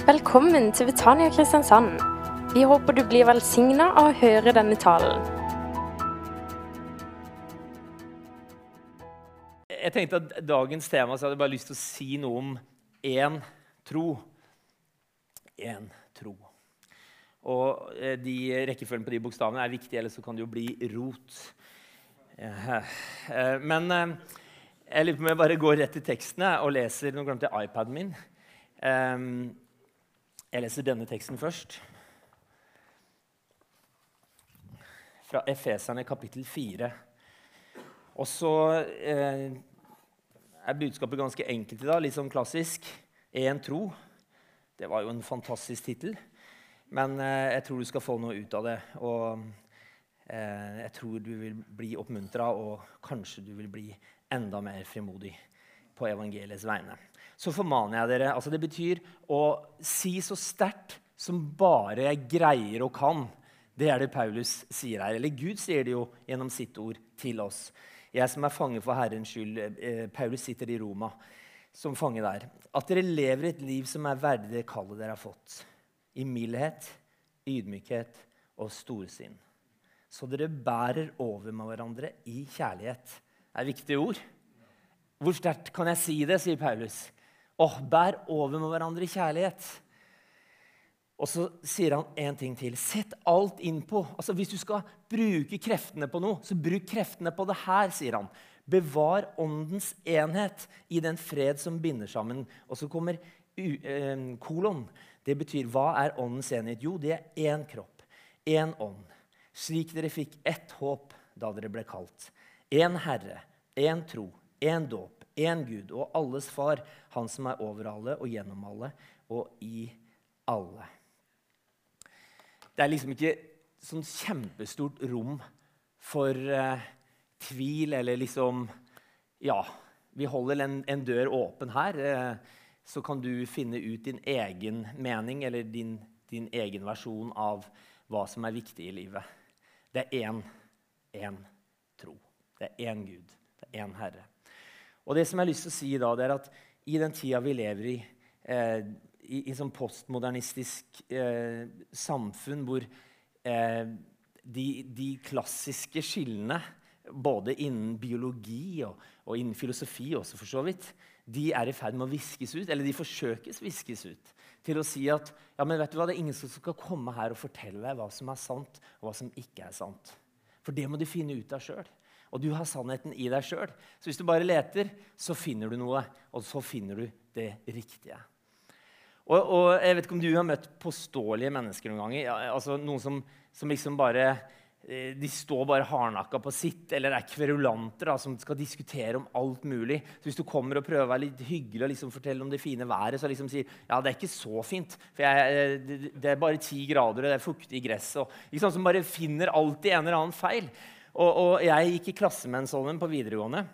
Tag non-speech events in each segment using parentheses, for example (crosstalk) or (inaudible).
Velkommen til Betania Kristiansand. Vi håper du blir velsigna av å høre denne talen. Jeg tenkte at dagens tema så hadde jeg bare lyst til å si noe om én tro. Én tro. Og eh, de Rekkefølgen på de bokstavene er viktig, ellers så kan det jo bli rot. Eh, Men eh, jeg lurer på om jeg bare går rett til tekstene og leser Nå glemte jeg iPaden min. Eh, Jeg leser denne teksten først. Fra Efeserne kapittel 4. Og så eh, er budskapet ganske enkelt i dag, litt sånn klassisk. Én tro. Det var jo en fantastisk tittel. Men eh, jeg tror du skal få noe ut av det. Og eh, jeg tror du vil bli oppmuntra, og kanskje du vil bli enda mer frimodig på evangeliets vegne. Så formaner jeg dere altså Det betyr å si så sterkt som bare jeg greier og kan. Det er det Paulus sier her. Eller Gud sier det jo gjennom sitt ord til oss. Jeg som er fange for Herrens skyld. Eh, Paulus sitter i Roma som fange der. At dere lever et liv som er verdig det kallet dere har fått. I mildhet, ydmykhet og storsinn. Så dere bærer over med hverandre i kjærlighet. Det er viktige ord. Hvor sterkt kan jeg si det, sier Paulus. Åh, bær over med hverandre i kjærlighet. Og så sier han en ting til. Sett alt inn på altså Hvis du skal bruke kreftene på noe, så bruk kreftene på det her, sier han. Bevar åndens enhet i den fred som binder sammen. Og så kommer u, eh, kolon. Det betyr hva er åndens enhet? Jo, det er én kropp, én ånd. Slik dere fikk ett håp da dere ble kalt. Én Herre, én tro, én dåp, én Gud og alles Far, Han som er over alle og gjennom alle og i alle. Det er liksom ikke sånn kjempestort rom for eh, tvil eller liksom Ja, vi holder en, en dør åpen her. Eh, så kan du finne ut din egen mening eller din, din egen versjon av hva som er viktig i livet. Det er én, én tro. Det er én Gud. Det er én Herre. Og det som jeg har lyst til å si da, det er at i den tida vi lever i, eh, i, i sånn postmodernistisk eh, samfunn hvor eh, de, de, klassiske skillene, både innen biologi og, og, innen filosofi også for så vidt, de er i ferd med å viskes ut, eller de forsøkes viskes ut, til å si at ja, men vet du hva, det er ingen som skal komme her og fortelle deg hva som er sant, og hva som ikke er sant. For det må du finne ut av sjøl. Og du har sannheten i deg sjøl. Så hvis du bare leter, så finner du noe. Og så finner du det riktige. Og, og jeg vet ikke om du har møtt påståelige mennesker noen ganger. Altså Noen som, som, liksom bare eh, de står bare hardnakka på sitt, eller er kverulanter da, som skal diskutere om alt mulig. Så Hvis du kommer og prøver å være litt hyggelig og liksom fortelle om det fine været, så liksom sier ja, det er ikke så fint, for jeg, det, det er bare ti grader, og det er fuktig i gresset. Og, liksom Som bare finner alltid en eller annen feil. Og, og, jeg gikk i klasse med en sånn på videregående.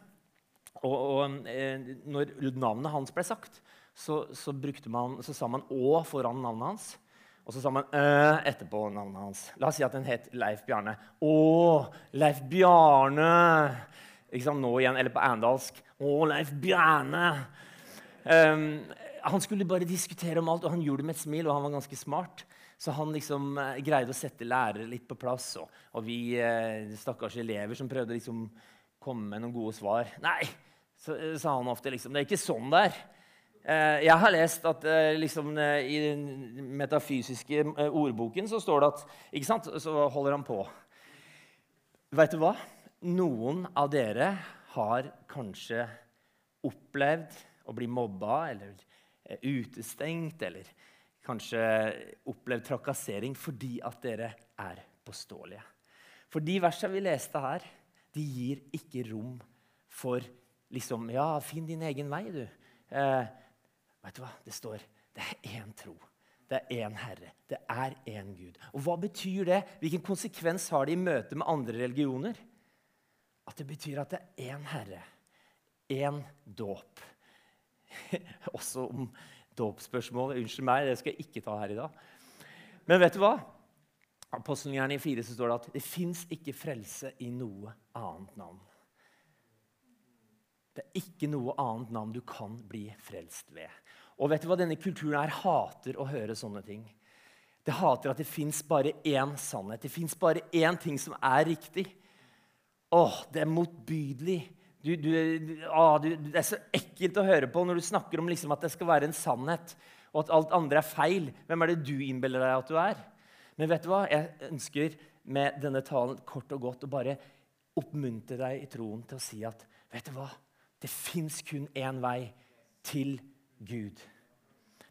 Og, og eh, når navnet hans ble sagt, så, så, man, så, sa man 'Å' foran navnet hans. Og så sa man 'Ø' etterpå navnet hans. La oss si at den het Leif Bjarne. 'Å, Leif Bjarne!' Ikke sant, nå igjen, Eller på andalsk. 'Å, Leif Bjarne!' Um, han skulle bare diskutere om alt, og han gjorde det med et smil, og han var ganske smart. Så han liksom eh, greide å sette lærere litt på plass. Og, og vi eh, stakkars elever som prøvde å liksom komme med noen gode svar. Nei, så, eh, sa han ofte. liksom, Det er ikke sånn det er. Eh, jeg har lest at eh, liksom, eh, i den metafysiske ordboken så står det at ikke sant? Så holder han på. Vet du hva? Noen av dere har kanskje opplevd å bli mobba eller utestengt eller kanskje opplevd trakassering fordi at dere er påståelige. For de versene vi leste her, de gir ikke rom for liksom Ja, finn din egen vei, du. Eh, vet du hva? Det står det er én tro. Det er én Herre. Det er én Gud. Og hva betyr det? Hvilken konsekvens har det i møte med andre religioner? At det betyr at det er én Herre, én dåp. (laughs) Også om dåpsspørsmål. Unnskyld meg, det skal jeg ikke ta her i dag. Men vet du hva? Apostelgjerningen 4 så står det at det fins ikke frelse i noe annet navn. Det er ikke noe annet navn du kan bli frelst ved. Og vet du hva denne kulturen her hater å høre sånne ting. Det hater at det fins bare én sannhet. Det fins bare én ting som er riktig. Åh, det er motbydelig. Du, du, å, du, det er så ekkelt å høre på når du snakker om liksom at det skal være en sannhet, og at alt andre er feil. Hvem er det du innbiller deg at du er? Men vet du hva? Jeg ønsker med denne talen kort og godt å bare oppmuntre deg i troen til å si at vet du hva? Det fins kun én vei til Gud.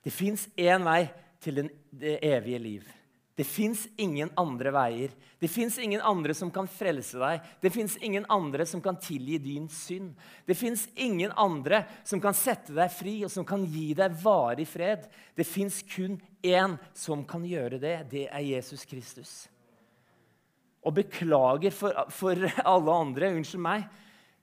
Det fins én vei til det evige liv. Det fins ingen andre veier. Det fins ingen andre som kan frelse deg. Det fins ingen andre som kan tilgi din synd. Det fins ingen andre som kan sette deg fri og som kan gi deg varig fred. Det fins kun én som kan gjøre det. Det er Jesus Kristus. Og beklager for, for alle andre. Unnskyld meg.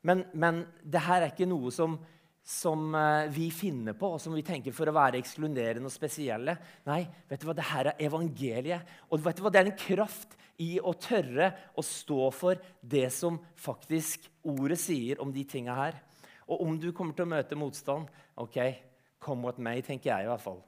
Men, men det her er ikke noe som som eh, vi finner på, og som vi tenker for å være ekskluderende og spesielle. Nei, vet du hva? det her er evangeliet. Og vet du hva? det er en kraft i å tørre å stå for det som faktisk ordet sier om de tinga her. Og om du kommer til å møte motstand, ok, come what may, tenker jeg i hvert fall.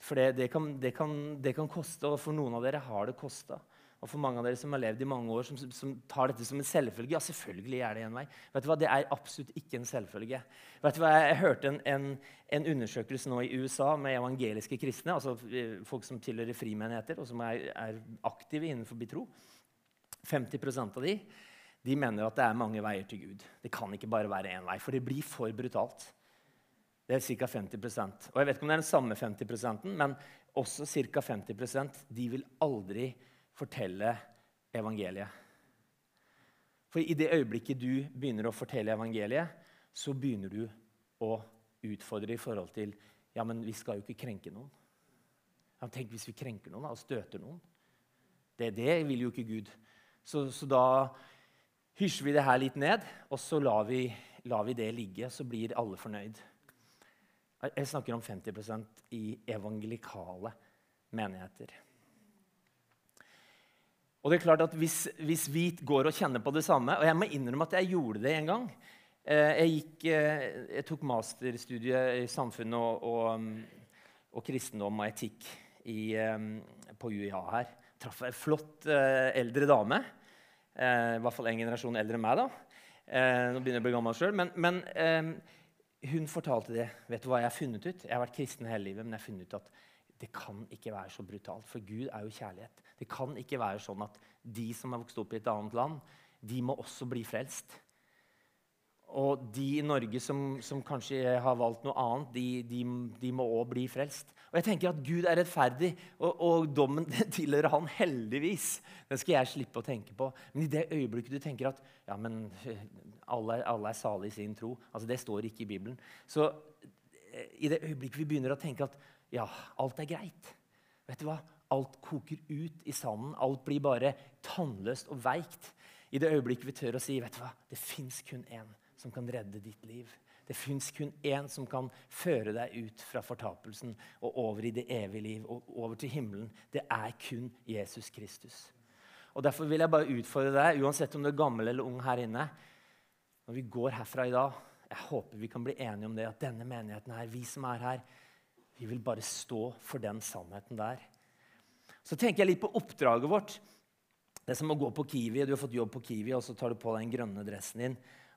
For det, det, kan, det, kan, det kan koste, og for noen av dere har det kosta. Og for mange av dere som har levd i mange år, som, som, tar dette som en selvfølge Ja, selvfølgelig er det en vei. Vet du hva? Det er absolutt ikke en selvfølge. Vet du hva? Jeg hørte en, en, en undersøkelse nå i USA med evangeliske kristne, altså eh, folk som tilhører frimenigheter, og som er, er aktive innenfor tro. 50% av de, de mener at det er mange veier til Gud. Det kan ikke bare være én vei, for det blir for brutalt. Det er ca. 50% Og Jeg vet ikke om det er den samme 50% men også ca. 50% de vil aldri fortelle evangeliet. For i det øyeblikket du begynner å fortelle evangeliet, så begynner du å utfordre i forhold til Ja, men vi skal jo ikke krenke noen. Ja, tenk hvis vi krenker noen og støter noen. Det, det vil jo ikke Gud. Så, så da hysjer vi det her litt ned, og så lar vi, lar vi det ligge. Så blir alle fornøyd. Jeg snakker om 50% i evangelikale menigheter. Og det er klart at hvis, hvis, vi går og kjenner på det samme Og jeg må innrømme at jeg gjorde det en gang. Eh, jeg, gikk, eh, jeg tok masterstudie i samfunn og, og, og, kristendom og etikk i, eh, på UiA her. Traff en flott eldre dame. I hvert fall en generasjon eldre enn meg. da. Nå begynner jeg å bli gammel sjøl. Men, men hun fortalte det. Vet du hva jeg har funnet ut? Jeg har vært kristen hele livet, men jeg har funnet ut at det kan ikke være så brutalt. For Gud er jo kjærlighet. Det kan ikke være sånn at de som er vokst opp i et annet land, de må også bli frelst. Og de i Norge som, som kanskje har valgt noe annet, de, de, de må òg bli frelst. Og jeg tenker at Gud er rettferdig, og, og dommen (laughs) tilhører han heldigvis. Den skal jeg slippe å tenke på. Men i det øyeblikket du tenker at ja, men alle, alle er salige i sin tro altså Det står ikke i Bibelen. Så eh, i det øyeblikket vi begynner å tenke at ja, alt er greit Vet du hva? Alt koker ut i sanden. Alt blir bare tannløst og veikt. I det øyeblikket vi tør å si vet du hva, det fins kun én som kan redde ditt liv. Det fins kun én som kan føre deg ut fra fortapelsen og over i det evige liv og over til himmelen. Det er kun Jesus Kristus. Og Derfor vil jeg bare utfordre deg, uansett om du er gammel eller ung her inne Når vi går herfra i dag, jeg håper vi kan bli enige om det, at denne menigheten her, vi som er her, vi vil bare stå for den sannheten der. Så tenker jeg litt på oppdraget vårt. Det er som å gå på Kiwi. Du har fått jobb på Kiwi, og så tar du på deg den grønne dressen din.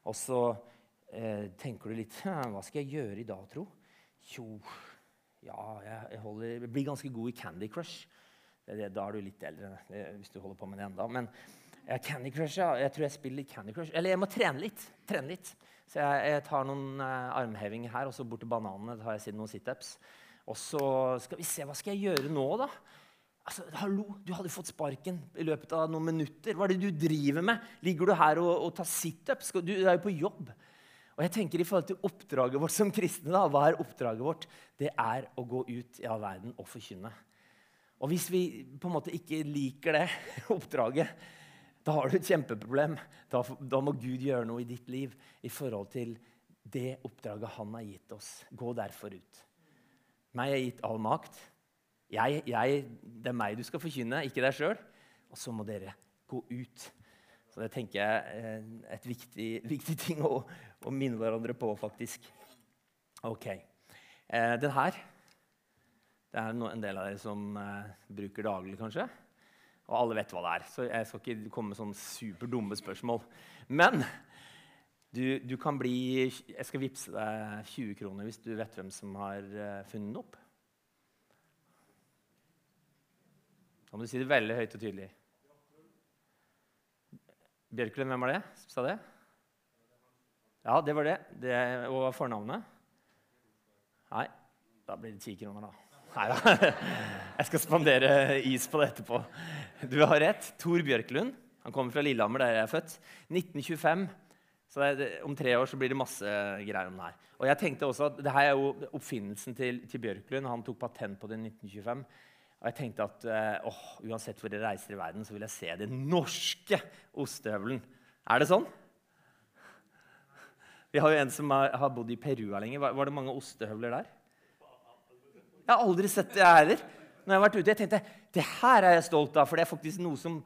Og så eh, tenker du litt Hva skal jeg gjøre i dag, tro? Jo, ja, jeg, holder, jeg, blir ganske god i Candy Crush. Det, det, da er du litt eldre det, hvis du holder på med det enda. Men ja, Candy Crush, ja, jeg tror jeg spiller litt Candy Crush. Eller jeg må trene litt. Trene litt. Så jeg, jeg tar noen eh, armhevinger her, og så bort til bananene tar jeg noen situps. Og så skal vi se, hva skal jeg gjøre nå, da? Altså, hallo, Du hadde fått sparken i løpet av noen minutter. Hva er det du driver med? Ligger du her og, og tar situps? Du, du er jo på jobb. Og jeg tenker i forhold til Oppdraget vårt som kristne, da, hva er oppdraget vårt? Det er å gå ut i all verden og forkynne. Og hvis vi på en måte ikke liker det (laughs) oppdraget, da har du et kjempeproblem. Da, da må Gud gjøre noe i ditt liv i forhold til det oppdraget han har gitt oss. Gå derfor ut. Meg er gitt all makt. Jeg, jeg, det er meg du skal forkynne, ikke deg sjøl. Og så må dere gå ut. Så det tenker jeg er et viktig, viktig ting å, å, minne hverandre på, faktisk. Ok. Eh, den her det er no, en del av dere som eh, bruker daglig, kanskje. Og alle vet hva det er, så jeg skal ikke komme med sånne superdumme spørsmål. Men du, du, kan bli Jeg skal vippse deg 20 kroner hvis du vet hvem som har uh, funnet den opp. Da må du si det veldig høyt og tydelig. Bjørklund, hvem var det som sa det? Ja, det var det. det og fornavnet? Nei. Da blir det ti kroner, da. Nei da. (laughs) Jeg skal spandere is på det etterpå. Du har rett. Tor Bjørklund. Han kommer fra Lillehammer, der jeg er født. 1925. Så det, om tre år så blir det masse greier om det her. Og jeg tenkte også at det her er jo oppfinnelsen til, til Bjørklund. Han tok patent på det i 1925. Og jeg tenkte at eh, åh, uansett hvor jeg reiser i verden, så vil jeg se den norske ostehøvelen. Er det sånn? Vi har jo en som har, har bodd i Peru lenge. Var, var det mange ostehøvler der? Jeg har aldri sett det, heller. Når jeg har vært ute, jeg tenkte det her er jeg stolt av, for det er faktisk noe som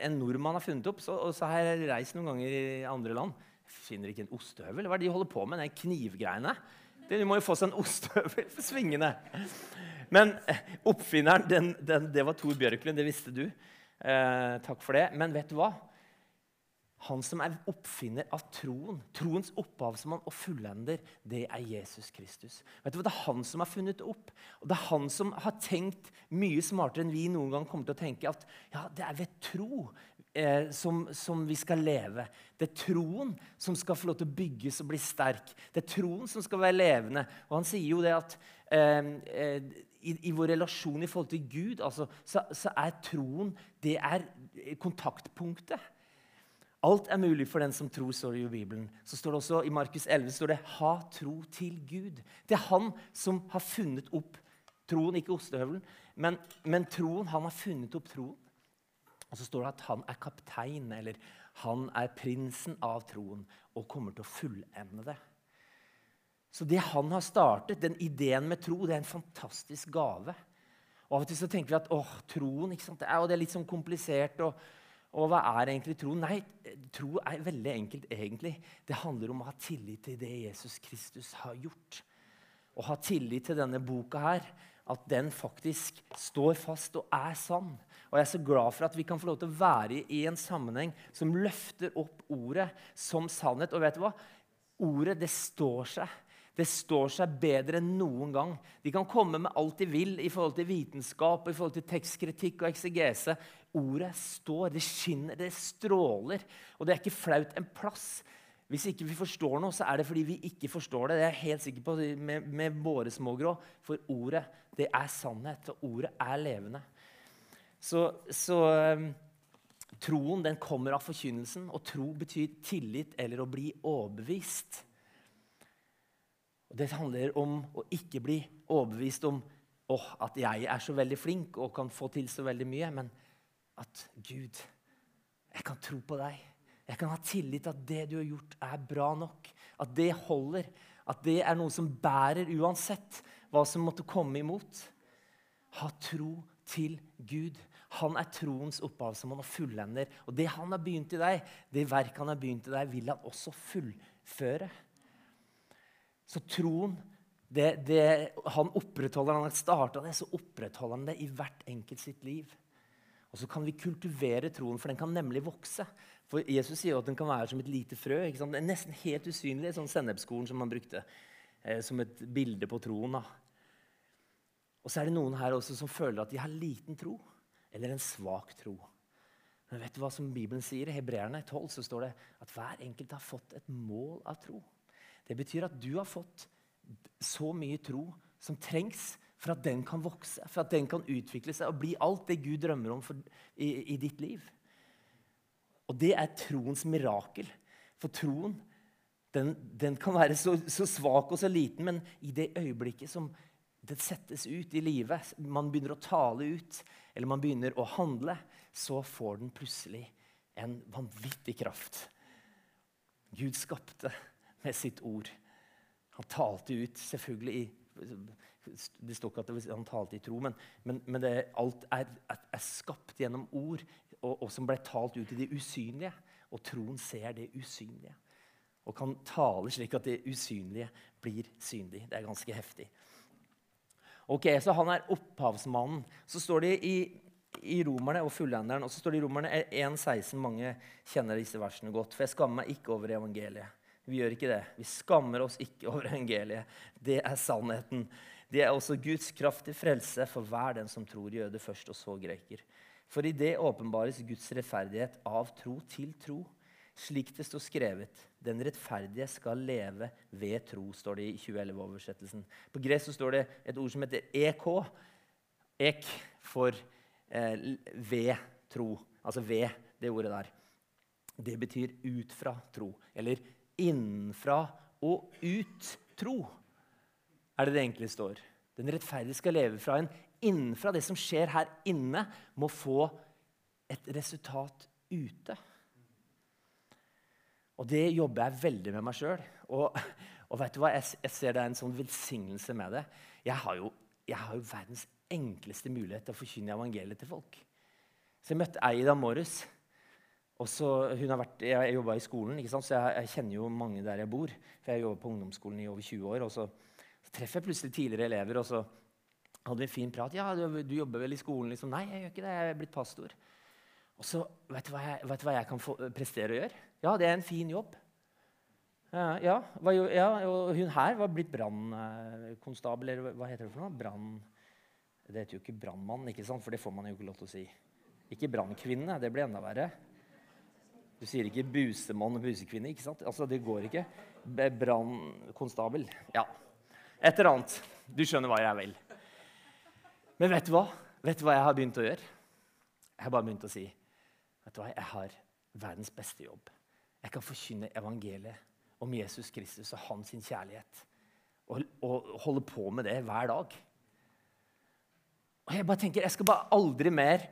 en nordmann har funnet opp. Så, og så har jeg reist noen ganger i andre land. Finner ikke en ostehøvel. Hva er det de holder på med, de knivgreiene? De må jo få seg en ostehøvel for svingene. Men eh, oppfinneren, den, den, det var Tor Bjørklund. Det visste du. Eh, takk for det. Men vet du hva? Han som er oppfinner av troen, troens opphavsmann og fullender, det er Jesus Kristus. Vet du hva? Det er han som har funnet det opp. Og det er han som har tenkt mye smartere enn vi noen gang kommer til å tenke. At ja, det er ved tro eh, som, som, vi skal leve. Det er troen som skal få lov til å bygges og bli sterk. Det er troen som skal være levende. Og han sier jo det at eh, eh, i, i, vår relasjon i forhold til Gud altså, så, så er troen det er kontaktpunktet. Alt er mulig for den som tror, står det i Bibelen. Så står det også I Markus 11 står det 'ha tro til Gud'. Det er han som har funnet opp troen, ikke ostehøvelen, men, men troen. Han har funnet opp troen. Og så står det at han er kaptein, eller han er prinsen av troen, og kommer til å fullende det. Så det han har startet, den ideen med tro, det er en fantastisk gave. Og Av og til så tenker vi at åh, troen ikke sant? Det er, det er litt sånn komplisert. og og hva er egentlig tro? Nei, tro er veldig enkelt, egentlig. Det handler om å ha tillit til det Jesus Kristus har gjort. Å ha tillit til denne boka her, at den faktisk står fast og er sann. Og jeg er så glad for at vi kan få lov til å være i en sammenheng som løfter opp ordet som sannhet. Og vet du hva? Ordet, det står seg. Det står seg bedre enn noen gang. De kan komme med alt de vil i forhold til vitenskap, i forhold til tekstkritikk og eksegese. Ordet står, det skinner, det stråler. Og det er ikke flaut en plass. Hvis ikke vi forstår noe, så er det fordi vi ikke forstår det. Det er jeg helt sikker på med, med våre smågrå. For ordet, det er sannhet, og ordet er levende. Så, så um, troen den kommer av forkynnelsen, og tro betyr tillit eller å bli overbevist. Det handler om å ikke bli overbevist om oh, at jeg er så veldig flink og kan få til så veldig mye, men at Gud, jeg kan tro på deg. Jeg kan ha tillit til at det du har gjort, er bra nok. At det holder. At det er noe som bærer uansett hva som måtte komme imot. Ha tro til Gud. Han er troens opphavsmann og fullender. Og det han har begynt i deg, det verk han har begynt i deg, vil han også fullføre. Så troen det, det, Han opprettholder han har starta det, så opprettholder han det i hvert enkelt sitt liv. Og så kan vi kultivere troen, for den kan nemlig vokse. For Jesus sier jo at den kan være som et lite frø. Det er Nesten helt usynlig, sånn sennepskorn som man brukte eh, som et bilde på troen. da. Og så er det noen her også som føler at de har liten tro, eller en svak tro. Men vet du hva som Bibelen sier? I Hebreerne 12 så står det at hver enkelt har fått et mål av tro. Det betyr at du har fått så mye tro som trengs for at den kan vokse, for at den kan utvikle seg og bli alt det Gud drømmer om for, i, i, ditt liv. Og det er troens mirakel. For troen den, den kan være så, så, svak og så liten, men i det øyeblikket som det settes ut i livet, man begynner å tale ut, eller man begynner å handle, så får den plutselig en vanvittig kraft. Gud skapte med sitt ord. Han talte ut, selvfølgelig i det står ikke at han talte i tro, men, men, men det, alt er, er, skapt gjennom ord, og, og, som ble talt ut i det usynlige. Og troen ser det usynlige. Og kan tale slik at det usynlige blir synlig. Det er ganske heftig. Ok, Så han er opphavsmannen. Så står det i, i Romerne og fullenderen, og så står det i Romerne 1,16. Mange kjenner disse versene godt. For jeg skammer meg ikke over evangeliet. Vi gjør ikke det. Vi skammer oss ikke over evangeliet. Det er sannheten. Det er også Guds kraft til frelse for hver den som tror, jøde først, og så greker. For i det åpenbares Guds rettferdighet av tro til tro. Slik det står skrevet. Den rettferdige skal leve ved tro, står det i 2011-oversettelsen. På gresk står det et ord som heter ek. Ek for eh, ved tro. Altså ved, det ordet der. Det betyr ut fra tro. Eller innenfra og ut tro, er det det egentlig står. Den rettferdige skal leve fra en innenfra. Det som skjer her inne, må få et resultat ute. Og det jobber jeg veldig med meg sjøl. Og, og, vet du hva? Jeg, jeg, ser det er en sånn velsignelse med det. Jeg har, jo, jeg har jo verdens enkleste mulighet til å forkynne evangeliet til folk. Så jeg møtte ei i dag morges. Vært, Jeg jobba i skolen, så jeg, jeg, kjenner jo mange der jeg bor. For jeg jobber på ungdomsskolen i over 20 år. og så, så treffer jeg plutselig tidligere elever. og så hadde vi en fin prat. 'Ja, du, du, jobber vel i skolen?' Liksom. 'Nei, jeg gjør ikke det. Jeg er blitt pastor.' Og så, vet du jeg, vet du hva jeg kan få, prestere å gjøre? Ja, det er en fin jobb. Ja, hva, ja og hun her var blitt brannkonstabel, eller hva heter det for noe? Brann... Det heter jo ikke brannmann, ikke sant? for det får man jo ikke lov til å si. Ikke brannkvinne. Det blir enda verre. Du sier ikke busemann og busekvinne. ikke sant? Altså, Det går ikke. Brannkonstabel. Ja. Et eller annet. Du skjønner hva jeg vil. Men vet du hva? Vet du hva jeg har begynt å gjøre? Jeg har bare begynt å si vet du hva? Jeg har verdens beste jobb. Jeg kan forkynne evangeliet om Jesus Kristus og hans kjærlighet. Og, og holde på med det hver dag. Og Jeg bare tenker, jeg skal bare aldri mer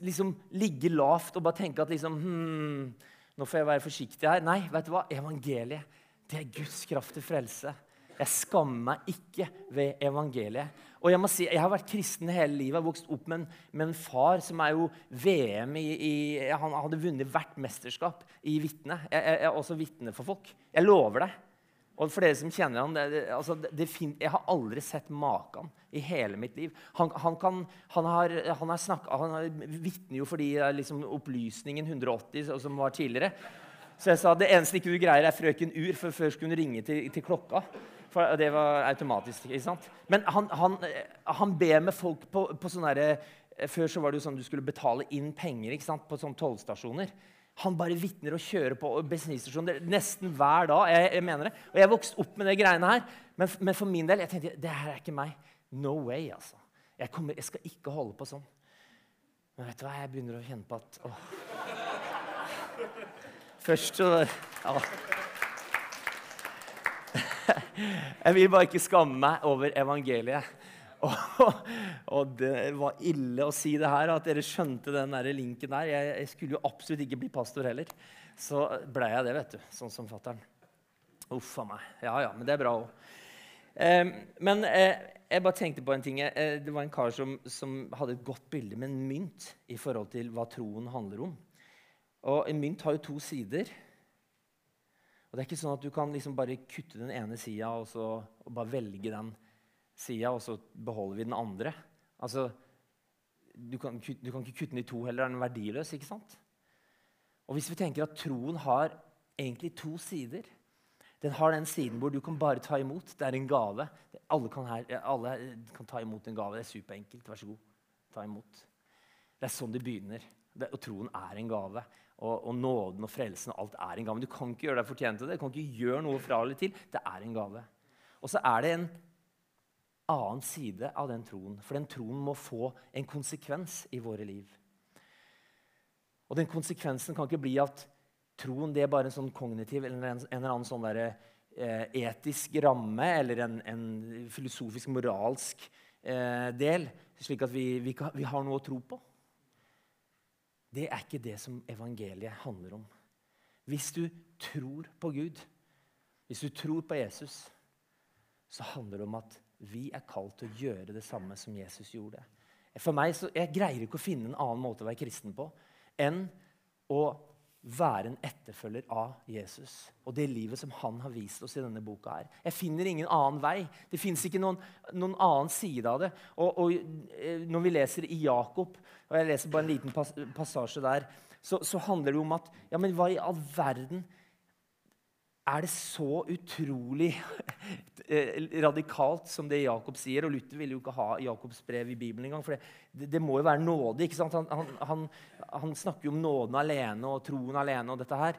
liksom, ligge lavt og bare tenke at liksom, hmm, nå får jeg være forsiktig her. Nei, vet du hva? evangeliet det er Guds kraft til frelse. Jeg skammer meg ikke ved evangeliet. Og Jeg må si, jeg har vært kristen hele livet. Jeg har vokst opp med en, med en far som er jo VM i, i, Han hadde vunnet hvert mesterskap i vitne. Jeg, jeg, jeg, er også vitne for folk. Jeg lover det. Og for dere som kjenner han, det, det, altså, det Jeg har aldri sett maken i hele mitt liv. Han, han, kan, han har, han har, snakket, han vitner jo fordi liksom, opplysningen 180 som var tidligere. Så jeg sa det eneste ikke du greier, er frøken Ur, for før skulle hun ringe til, til klokka. For det var automatisk. ikke sant? Men han, han, han ber med folk på, på sånne der, Før så var det jo sånn du skulle betale inn penger ikke sant? på sånne tollstasjoner. Han bare vitner og kjører på bensinstasjoner nesten hver dag. Jeg, jeg, mener det. Og jeg vokste opp med de greiene her. Men, men, for min del jeg tenkte det her er ikke meg. No way, altså. Jeg, kommer, jeg, skal ikke holde på sånn. Men vet du hva? Jeg begynner å kjenne på at åh. Først så ja. Jeg vil bare ikke skamme meg over evangeliet. Og, og, det var ille å si det her, at dere skjønte den der linken der. Jeg, jeg, skulle jo absolutt ikke bli pastor heller. Så ble jeg det, vet du. Sånn som fatter'n. Uff a meg. Ja ja, men det er bra òg. Eh, men eh, jeg bare tenkte på en ting. Eh, det var en kar som, som, hadde et godt bilde med en mynt i forhold til hva troen handler om. Og en mynt har jo to sider. Og det er ikke sånn at Du kan liksom bare kutte den ene sida og, og, bare velge den sida, og så beholder vi den andre. Altså, du kan, du kan, ikke kutte den i to heller. Den er verdiløs. ikke sant? Og Hvis vi tenker at troen har egentlig to sider Den har den siden hvor du kan bare ta imot. Det er en gave. Alle kan, her, alle kan ta imot en gave. Det er superenkelt. Vær så god. Ta imot. Det er sånn det begynner. Det, og troen er en gave og, og, nåden og frelsen og alt er en gave. Du kan ikke gjøre deg fortjent til det. Du kan ikke gjøre noe fra eller til. Det er en gave. Og så er det en annen side av den troen. For den troen må få en konsekvens i våre liv. Og den konsekvensen kan ikke bli at troen det er bare en sånn kognitiv eller en, en eller annen sånn der, eh, etisk ramme eller en, en filosofisk, moralsk eh, del, slik at vi, vi, vi har noe å tro på. Det er ikke det som evangeliet handler om. Hvis du tror på Gud, hvis du tror på Jesus, så handler det om at vi er kalt til å gjøre det samme som Jesus gjorde. For meg, så, Jeg greier ikke å finne en annen måte å være kristen på enn å være en etterfølger av Jesus og det livet som han har vist oss i denne boka. her. Jeg finner ingen annen vei. Det fins ikke noen, noen, annen side av det. Og, og, eh, Når vi leser i Jakob, og jeg leser bare en liten pass, passasje der, så, så, handler det om at ja, men hva i all verden er det så utrolig (laughs) eh, radikalt som det Jakob sier? Og Luther ville jo ikke ha Jakobs brev i Bibelen engang. For det, det, må jo være nåde. ikke sant? Han, han, han, snakker jo om nåden alene og troen alene. og dette her.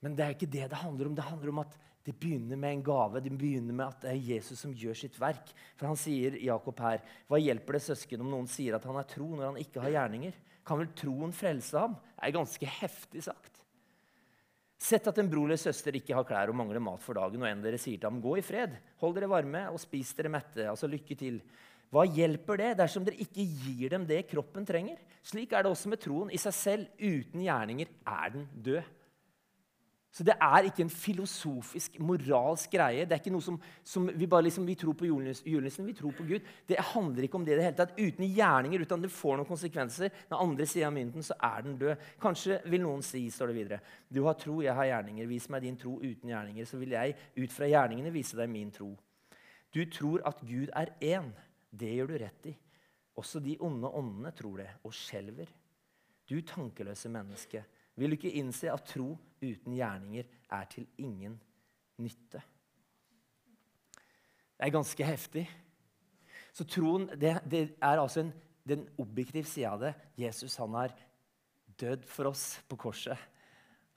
Men det er ikke det det handler om. Det handler om at det begynner med en gave. Det begynner med at det er Jesus som gjør sitt verk. For han sier Jakob her, Hva hjelper det søsken om noen sier at han er tro, når han ikke har gjerninger? Kan vel troen frelse ham? Det er ganske heftig sagt. Sett at en bror eller søster ikke har klær og mangler mat for dagen, og en dere sier til ham, 'Gå i fred, hold dere varme og spis dere mette', altså lykke til. Hva hjelper det dersom dere ikke gir dem det kroppen trenger? Slik er det også med troen. I seg selv, uten gjerninger, er den død. Så det er ikke en filosofisk, moralsk greie. Det er ikke noe som, som Vi bare liksom, vi tror på julenissen, vi tror på Gud. Det handler ikke om det i det hele tatt. Uten gjerninger, uten at det får noen konsekvenser. Når andre sier av mynten, så er den død. Kanskje vil noen si, står det videre, du har tro, jeg har gjerninger. Vis meg din tro uten gjerninger, så vil jeg ut fra gjerningene vise deg min tro. Du tror at Gud er én. Det gjør du rett i. Også de onde åndene tror det, og skjelver. Du tankeløse menneske. Vil du ikke innse at tro uten gjerninger er til ingen nytte? Det er ganske heftig. Så troen det, det er altså en, den objektive sida av det. Jesus han har dødd for oss på korset.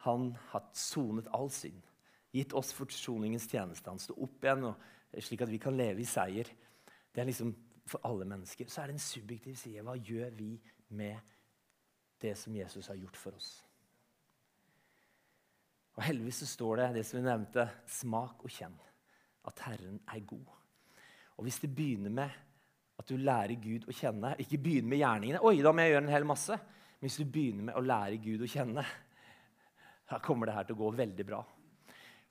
Han har sonet all synd. Gitt oss forsoningens tjeneste. Han sto opp igjen og, slik at vi kan leve i seier. Det er liksom for alle mennesker. Så er det en subjektiv side. Hva gjør vi med det som Jesus har gjort for oss? Og Heldigvis så står det det som vi nevnte, smak og kjenn at Herren er god. Og Hvis det begynner med at du lærer Gud å kjenne, ikke begynner med gjerningene Oi, da må jeg gjøre en hel masse. Men hvis du begynner med å lære Gud å kjenne, da kommer det her til å gå veldig bra.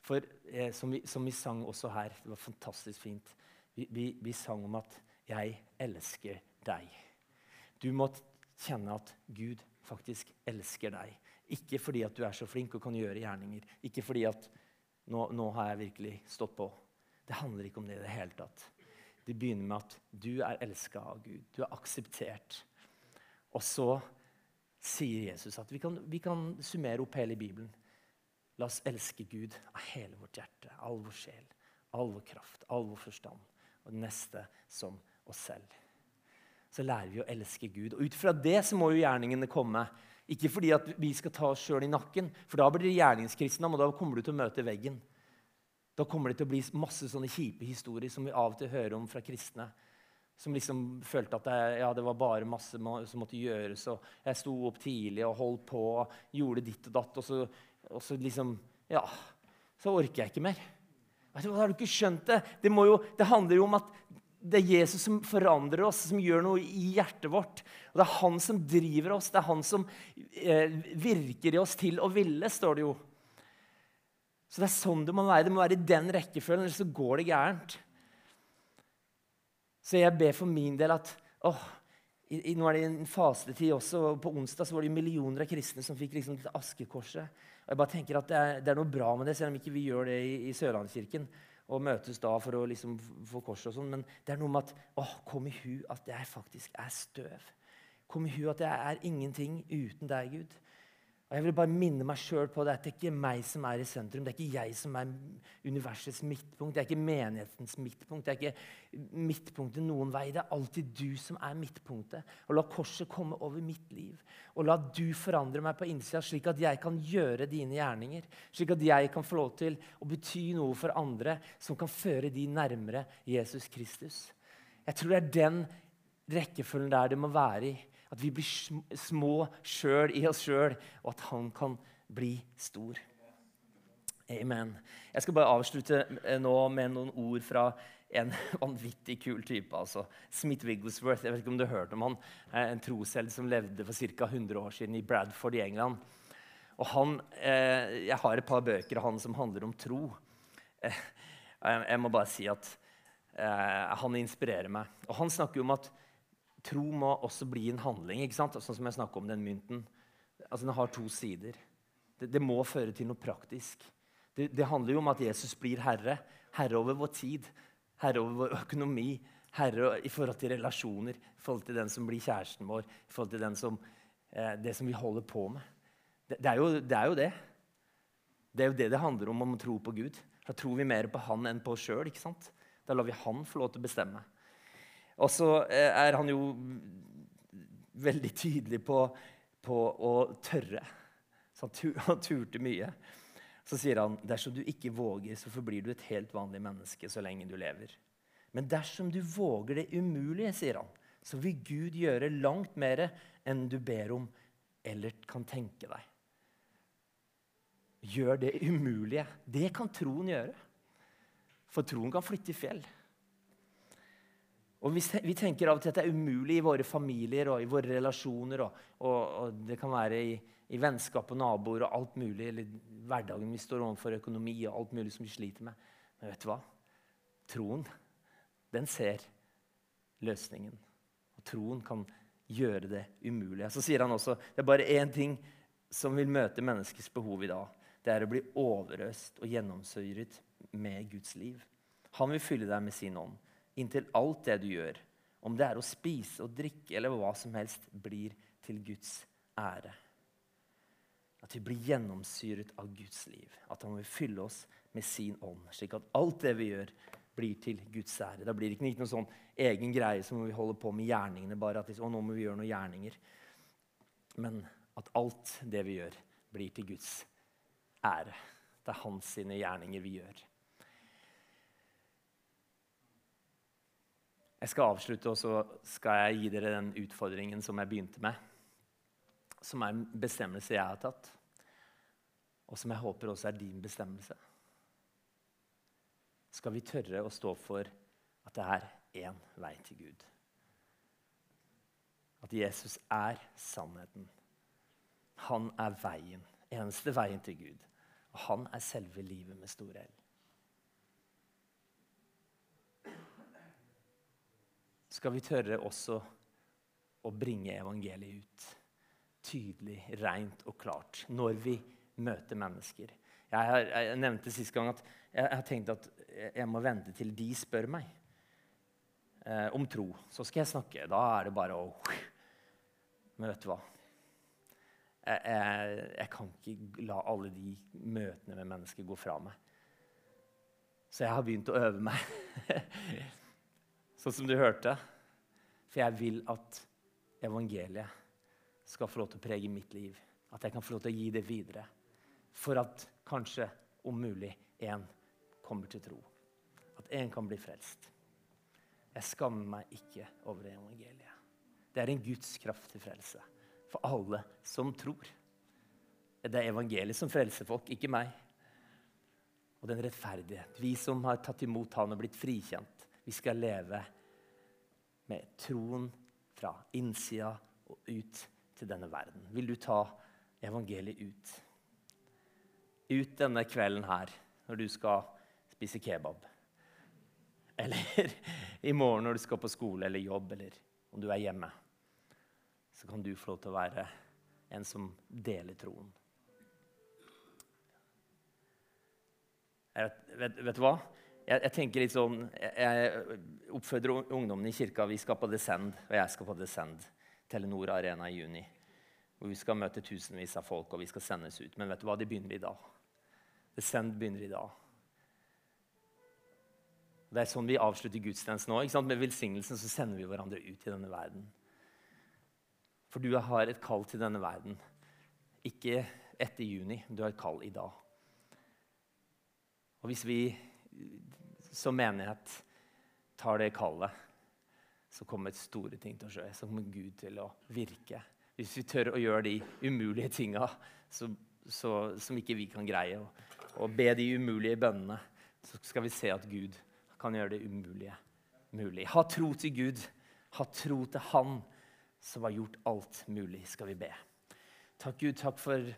For eh, som, vi, som, vi, sang også her, det var fantastisk fint, vi, vi, vi sang om at 'jeg elsker deg'. Du må kjenne at Gud faktisk elsker deg. Ikke fordi at du er så flink og kan gjøre gjerninger. Ikke fordi at nå, nå har jeg virkelig stått på. Det handler ikke om det i det hele tatt. Det begynner med at du er elska av Gud. Du er akseptert. Og så sier Jesus at vi kan, vi kan summere opp hele Bibelen. La oss elske Gud av hele vårt hjerte, all vår sjel, all vår kraft, all vår forstand. Og det neste som oss selv. Så lærer vi å elske Gud. Og ut fra det så må jo gjerningene komme. Ikke fordi at vi skal ta oss sjøl i nakken, for da blir det gjerningskristendom, og da kommer du til å møte veggen. Da kommer det til å bli masse sånne kjipe historier som vi av og til hører om fra kristne. Som liksom følte at det, ja, det var bare masse som måtte gjøres. og Jeg sto opp tidlig og holdt på og gjorde ditt og datt. Og så, og så liksom Ja, så orker jeg ikke mer. Vet Har du ikke skjønt det? Det, jo, det handler jo om at det er Jesus som forandrer oss, som gjør noe i hjertet vårt. Og Det er han som driver oss, det er han som eh, virker i oss til å ville, står det jo. Så det er sånn det må være. Det må være i den rekkefølgen, ellers så går det gærent. Så jeg ber for min del at åh, i, i, Nå er det en fastetid også. og På onsdag så var det millioner av kristne som fikk liksom dette askekorset. Og jeg bare tenker at det er, det er, noe bra med det, selv om ikke vi gjør det i, i Sørlandskirken og møtes da for å liksom få kors og sånn. Men det er noe med at å, kom i hu at jeg faktisk er støv. Kom i hu at jeg er ingenting uten deg, Gud. Og jeg vil bare minne meg sjøl på det at det er ikke meg som er i sentrum. Det er ikke jeg som er universets midtpunkt. Det er ikke menighetens midtpunkt. Det er ikke midtpunktet noen vei. Det er alltid du som er midtpunktet. Og la korset komme over mitt liv. Og la du forandre meg på innsida, slik at jeg kan gjøre dine gjerninger. Slik at jeg kan få lov til å bety noe for andre som kan føre de nærmere Jesus Kristus. Jeg tror det er den rekkefølgen der det må være i. At vi blir små sjøl i oss sjøl, og at han kan bli stor. Amen. Jeg skal bare avslutte eh, nå med noen ord fra en (laughs) vanvittig kul type. altså. Smith Wigglesworth. Jeg vet ikke om du har hørt om han. En troshelt som levde for ca. 100 år siden i Bradford i England. Og han, eh, Jeg har et par bøker av han som handler om tro. Eh, jeg må bare si at eh, han inspirerer meg. Og Han snakker om at tro må også bli en handling. ikke sant? Sånn som jeg snakker om den mynten. Altså, Den har to sider. Det, det må føre til noe praktisk. Det, det, handler jo om at Jesus blir herre. Herre over vår tid, herre over vår økonomi, herre i forhold til relasjoner, i forhold til den som blir kjæresten vår, i forhold til som, eh, det som vi holder på med. Det, det, er jo, det, er jo, det det. er jo det det handler om om å tro på Gud. Da tror vi mer på Han enn på oss sjøl. Da lar vi Han få lov til å bestemme. Og så eh, er han jo veldig tydelig på, på å tørre. Så (laughs) han turte mye. Så sier han dersom du ikke våger, så forblir du et helt vanlig menneske så lenge du lever. Men dersom du våger det umulige, sier han, så vil Gud gjøre langt mer enn du ber om eller kan tenke deg. Gjør det umulige. Det kan troen gjøre. For troen kan flytte i fjell. Og vi, tenker av og til at det er umulig i våre familier og i våre relasjoner. Og, og, og det kan være i, i, vennskap og naboer og alt mulig. Eller hverdagen vi står overfor økonomi og alt mulig som vi sliter med. Men vet du hva? Troen den ser løsningen. Og troen kan gjøre det umulige. Så sier han også det er bare én ting som vil møte menneskets behov i dag. Det er å bli overøst og gjennomsyret med Guds liv. Han vil fylle deg med sin ånd inntil alt det du gjør, om det er å spise og drikke eller hva som helst, blir til Guds ære. At vi blir gjennomsyret av Guds liv. At han vil fylle oss med sin ånd, slik at alt det vi gjør, blir til Guds ære. Da blir det ikke noen sånn egen greie som vi holder på med gjerningene. bare at liksom, nå må vi gjøre noen gjerninger. Men at alt det vi gjør, blir til Guds ære. Det er hans sine gjerninger vi gjør. Jeg skal avslutte, og så skal jeg gi dere den utfordringen som jeg begynte med. Som er en bestemmelse jeg har tatt, og som jeg håper også er din bestemmelse skal vi tørre å stå for at det er én vei til Gud. At Jesus er sannheten. Han er veien, eneste veien til Gud. Og han er selve livet med stor L. Skal vi tørre også å bringe evangeliet ut tydelig, rent og klart når vi møter mennesker? Jeg, har, jeg nevnte sist gang at jeg har tenkt at jeg må vente til de spør meg eh, om tro. Så skal jeg snakke. Da er det bare å Men vet du hva? Jeg, jeg, jeg, kan ikke la alle de møtene med mennesker gå fra meg. Så jeg har begynt å øve meg. (laughs) sånn som du hørte. For jeg vil at evangeliet skal få lov til å prege mitt liv. At jeg kan få lov til å gi det videre. For at kanskje, om mulig, én kommer til tro. At én kan bli frelst. Jeg skammer meg ikke over evangeliet. Det er en Guds kraft til frelse for alle som tror. Det er evangeliet som frelser folk, ikke meg. Og den rettferdighet. Vi som har tatt imot Han og blitt frikjent, vi skal leve med troen fra innsida og ut til denne verden. Vil du ta evangeliet ut? Ut denne kvelden her, når du skal spise kebab. Eller (laughs) i morgen når du skal på skole eller jobb, eller om du er hjemme. Så kan du få lov til å være en som deler troen. Vet, vet, vet, du hva? Jeg, jeg, tenker litt sånn, jeg, jeg oppfordrer ungdommene i kirka. Vi skal på Descend, og jeg skal på Descend. Telenor Arena i juni. Hvor vi skal møte tusenvis av folk, og vi skal sendes ut. Men vet du hva? De begynner i dag. Descend begynner i dag. Det er sånn vi avslutter gudstjenesten nå. Med velsignelsen så sender vi hverandre ut i denne verden. For du har et kall til denne verden. Ikke etter juni, du har et kall i dag. Og hvis vi som menighet tar det kallet, så kommer store ting til å skje. Så kommer Gud til å virke. Hvis vi tør å gjøre de umulige tinga som ikke vi kan greie, og, og be de umulige bønnene, så skal vi se at Gud kan gjøre det umulige mulig. Ha tro til Gud. Ha tro til Han som har gjort alt mulig, skal vi be. Takk, Gud, takk for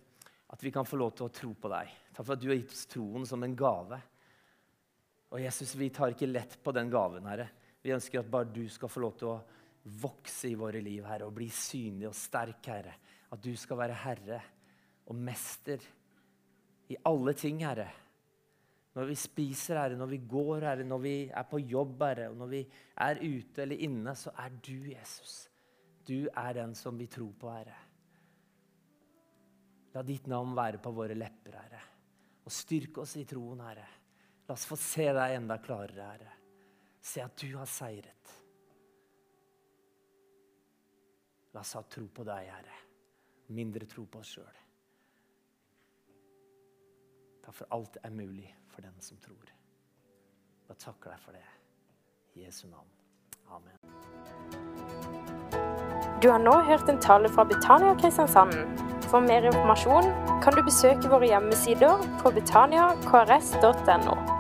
at vi kan få lov til å tro på deg. Takk for at du har gitt oss troen som en gave. Og Jesus, vi tar ikke lett på den gaven, Herre. Vi ønsker at bare du skal få lov til å vokse i våre liv, Herre, og bli synlig og sterk, Herre. At du skal være herre og mester I alle ting, Herre. Når vi spiser, Herre, når vi går, Herre, når vi er på jobb, Herre, og når vi er ute eller inne, så er du Jesus. Du er den som vi tror på, Herre. La ditt navn være på våre lepper, Herre. Og styrke oss i troen, Herre. La oss få se deg enda klarere, Herre. Se at du har seiret. La oss ha tro på deg, Herre. Mindre tro på oss sjøl. Takk for alt er mulig for den som tror. Jeg takker deg for det. I Jesu navn. Amen. Du har nå hørt en tale fra Betania Kristiansand. For mer informasjon kan du besøke våre hjemmesider på betaniakrs.no.